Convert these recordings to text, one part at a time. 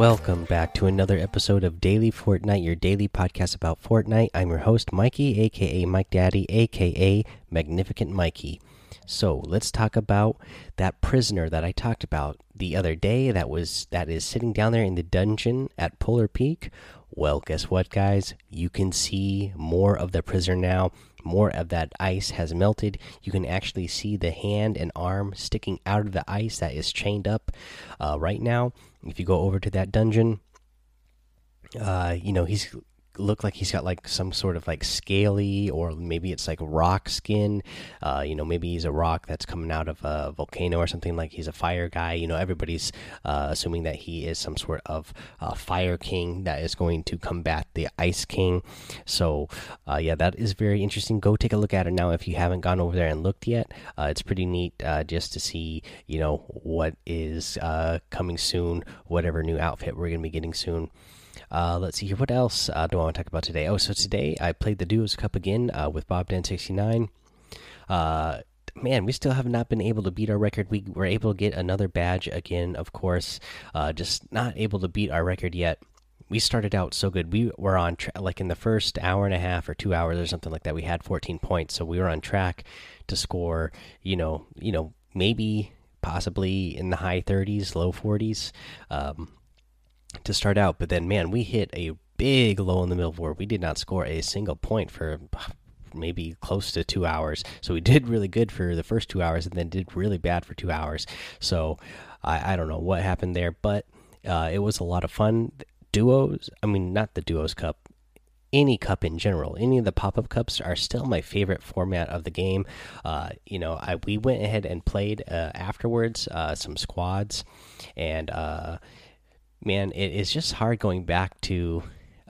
Welcome back to another episode of Daily Fortnite, your daily podcast about Fortnite. I'm your host, Mikey, aka Mike Daddy, aka Magnificent Mikey. So let's talk about that prisoner that I talked about the other day that was that is sitting down there in the dungeon at Polar Peak. Well, guess what, guys? You can see more of the prisoner now. More of that ice has melted. You can actually see the hand and arm sticking out of the ice that is chained up uh, right now. If you go over to that dungeon, uh, you know he's look like he's got like some sort of like scaly or maybe it's like rock skin. Uh, you know maybe he's a rock that's coming out of a volcano or something like he's a fire guy. You know everybody's uh, assuming that he is some sort of uh, fire king that is going to combat the ice king. So uh, yeah that is very interesting. Go take a look at it. Now if you haven't gone over there and looked yet uh, it's pretty neat uh, just to see you know what is coming soon whatever new outfit we're gonna be getting soon uh, let's see here. What else uh, do I want to talk about today? Oh, so today I played the Duos Cup again uh, with Bob Dan sixty nine. Uh, man, we still have not been able to beat our record. We were able to get another badge again, of course. Uh, just not able to beat our record yet. We started out so good. We were on like in the first hour and a half or two hours or something like that. We had 14 points, so we were on track to score. You know, you know, maybe possibly in the high 30s, low 40s. Um, to start out, but then man, we hit a big low in the middle where we did not score a single point for maybe close to two hours. So we did really good for the first two hours, and then did really bad for two hours. So I, I don't know what happened there, but uh, it was a lot of fun. Duos, I mean, not the Duos Cup. Any cup in general, any of the pop up cups are still my favorite format of the game. Uh, you know, I we went ahead and played uh, afterwards uh, some squads, and uh, man, it is just hard going back to.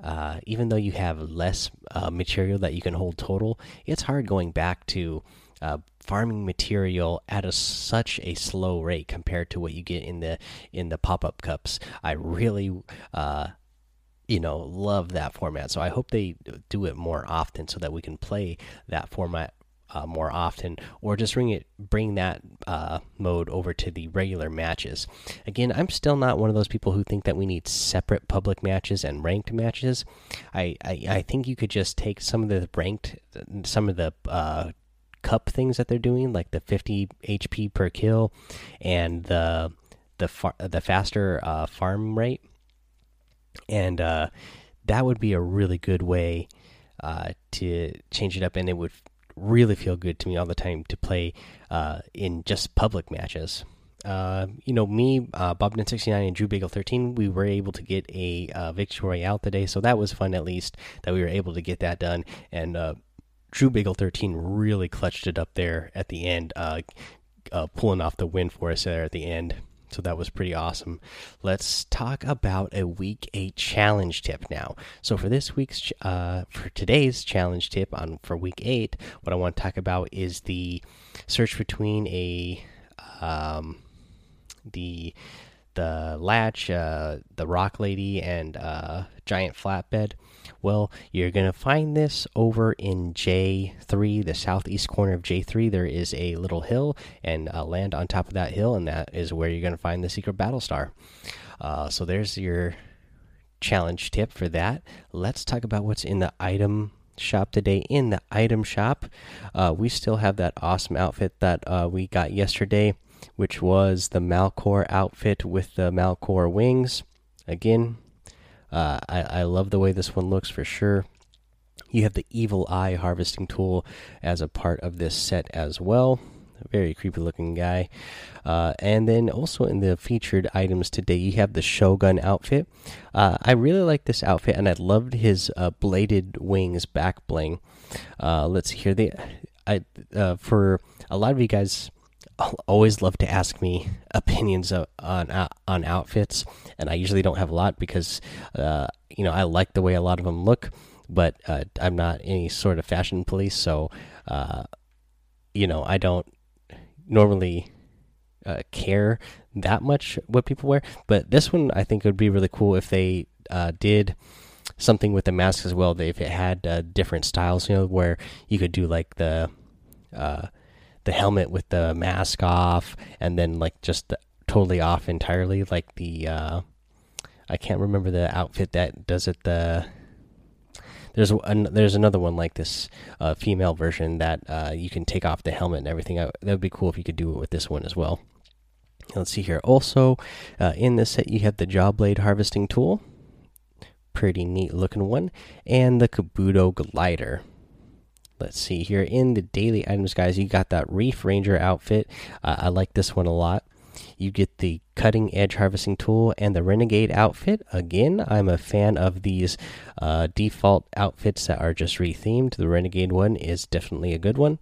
Uh, even though you have less uh, material that you can hold total, it's hard going back to uh, farming material at a, such a slow rate compared to what you get in the in the pop up cups. I really, uh, you know, love that format. So I hope they do it more often so that we can play that format uh, more often, or just bring it bring that uh, mode over to the regular matches. Again, I'm still not one of those people who think that we need separate public matches and ranked matches. I I, I think you could just take some of the ranked, some of the uh, cup things that they're doing, like the 50 HP per kill and the the far, the faster uh, farm rate, and uh, that would be a really good way. Uh, to change it up, and it would really feel good to me all the time to play uh, in just public matches. Uh, you know, me, uh, Bob69, and Drew Bagel 13, we were able to get a uh, victory out today, so that was fun at least that we were able to get that done. And uh, Drew Bagel 13 really clutched it up there at the end, uh, uh, pulling off the win for us there at the end. So that was pretty awesome. Let's talk about a week eight challenge tip now. So for this week's, uh, for today's challenge tip on for week eight, what I want to talk about is the search between a, um, the the latch, uh, the rock lady, and uh, giant flatbed. Well, you're going to find this over in J3, the southeast corner of J3. There is a little hill, and uh, land on top of that hill, and that is where you're going to find the secret battle star. Uh, so there's your challenge tip for that. Let's talk about what's in the item shop today. In the item shop, uh, we still have that awesome outfit that we got yesterday, which was the Malcore outfit with the Malcore wings. Again, uh, I, I love the way this one looks for sure. You have the Evil Eye harvesting tool as a part of this set as well. Very creepy looking guy. Uh, and then also in the featured items today, you have the Shogun outfit. Uh, I really like this outfit, and I loved his uh, bladed wings back bling. Uh, let's see here. They, I uh, for a lot of you guys always love to ask me opinions on on outfits, and I usually don't have a lot because uh, you know I like the way a lot of them look, but uh, I'm not any sort of fashion police, so uh, you know I don't normally uh, care that much what people wear. But this one I think would be really cool if they uh, did something with the mask as well. If it had uh, different styles, you know, where you could do like the the helmet with the mask off, and then like just the, totally off entirely, like the uh, I can't remember the outfit that does it. The there's an, there's another one like this uh, female version that uh, you can take off the helmet and everything. That would be cool if you could do it with this one as well. Let's see here. Also, uh, in this set, you have the jaw blade harvesting tool. Pretty neat looking one. And the Kabuto glider. Let's see here. In the daily items, guys, you got that Reef Ranger outfit. Uh, I like this one a lot. You get the cutting edge harvesting tool and the renegade outfit. Again, I'm a fan of these uh, default outfits that are just rethemed. The renegade one is definitely a good one.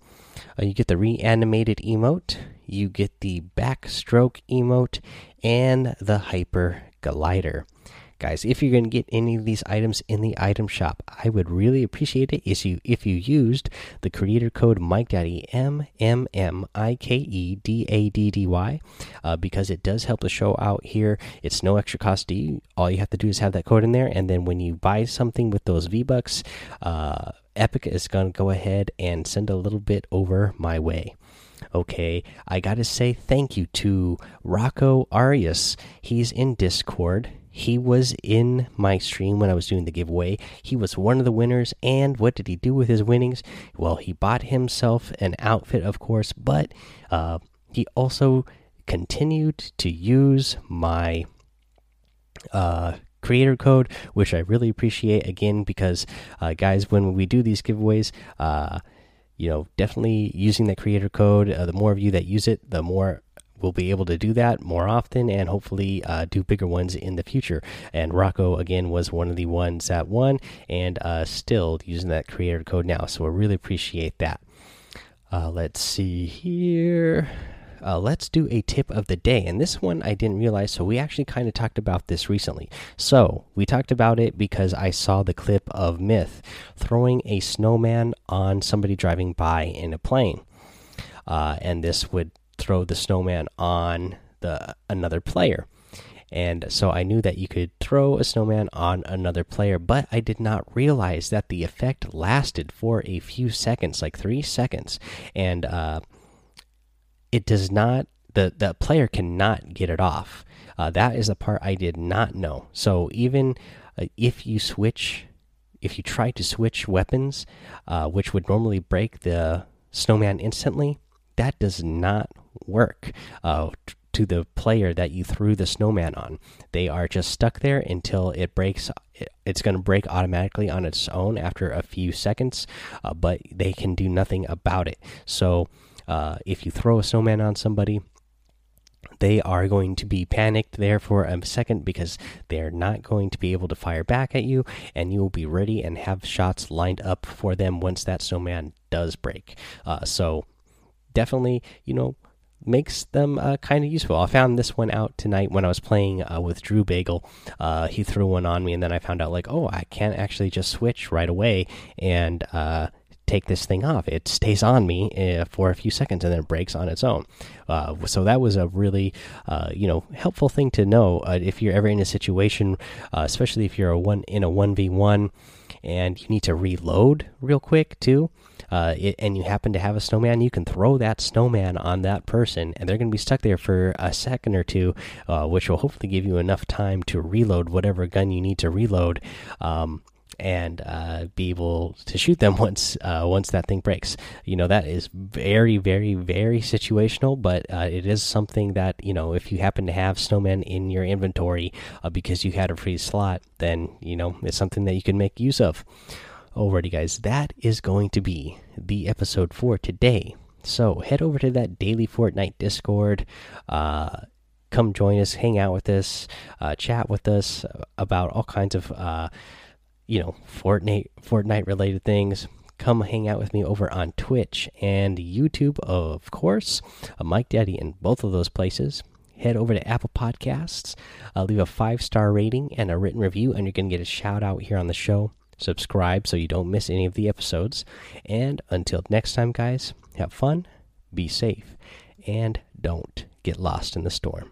Uh, you get the reanimated emote, you get the backstroke emote, and the hyper glider guys if you're going to get any of these items in the item shop i would really appreciate it if you if you used the creator code mike daddy m m m i k e d a d d y uh, because it does help the show out here. It's no extra cost to you. All you have to do is have that code in there and then when you buy something with those v bucks uh, epic is going to go ahead and send a little bit over my way. Okay i gotta say thank you to rocco arias. He's in discord he was in my stream when I was doing the giveaway. He was one of the winners. And what did he do with his winnings? Well, he bought himself an outfit, of course, but uh, he also continued to use my uh, creator code, which I really appreciate again because, uh, guys, when we do these giveaways, uh, you know, definitely using that creator code. Uh, the more of you that use it, the more we'll be able to do that more often and hopefully uh, do bigger ones in the future. And Rocco again was one of the ones that won and uh, still using that creator code now. So we really appreciate that. Uh, let's see here. Uh, let's do a tip of the day. And this one I didn't realize, so we actually kind of talked about this recently. So we talked about it because I saw the clip of Myth throwing a snowman on somebody driving by in a plane. Uh, and this would throw the snowman on the another player. And so I knew that you could throw a snowman on another player, but I did not realize that the effect lasted for a few seconds, like three seconds, and uh, it does not. the The player cannot get it off. Uh, that is the part I did not know. So even uh, if you switch, if you try to switch weapons, uh, which would normally break the snowman instantly, that does not work uh, to the player that you threw the snowman on. They are just stuck there until it breaks. It's going to break automatically on its own after a few seconds, uh, but they can do nothing about it. So uh, if you throw a snowman on somebody, they are going to be panicked there for a second because they're not going to be able to fire back at you, and you will be ready and have shots lined up for them once that snowman does break. Uh, so definitely, you know, makes them uh, kind of useful. I found this one out tonight when I was playing uh, with Drew Bagel. Uh, he threw one on me, and then I found out like, oh, I can't actually just switch right away and uh, take this thing off. It stays on me uh, for a few seconds and then it breaks on its own. Uh, so that was a really, you know, helpful thing to know if you're ever in a situation, especially if you're a one in a one v one and you need to reload real quick too uh, it, and you happen to have a snowman, you can throw that snowman on that person, and they're going to be stuck there for a second or two, uh, which will hopefully give you enough time to reload whatever gun you need to reload. Um, and uh, be able to shoot them once uh, once that thing breaks. You know that is very very very situational, but uh, it is something that you know if you happen to have snowmen in your inventory uh, because you had a free slot, then you know it's something that you can make use of. Alrighty, guys, that is going to be the episode for today. So head over to that daily Fortnite Discord. Uh, come join us, hang out with us, uh, chat with us about all kinds of, uh, you know, Fortnite Fortnite related things. Come hang out with me over on Twitch and YouTube, of course. Uh, Mike Daddy in both of those places. Head over to Apple Podcasts, uh, leave a five star rating and a written review, and you're going to get a shout out here on the show subscribe so you don't miss any of the episodes. And until next time, guys, have fun, be safe, and don't get lost in the storm.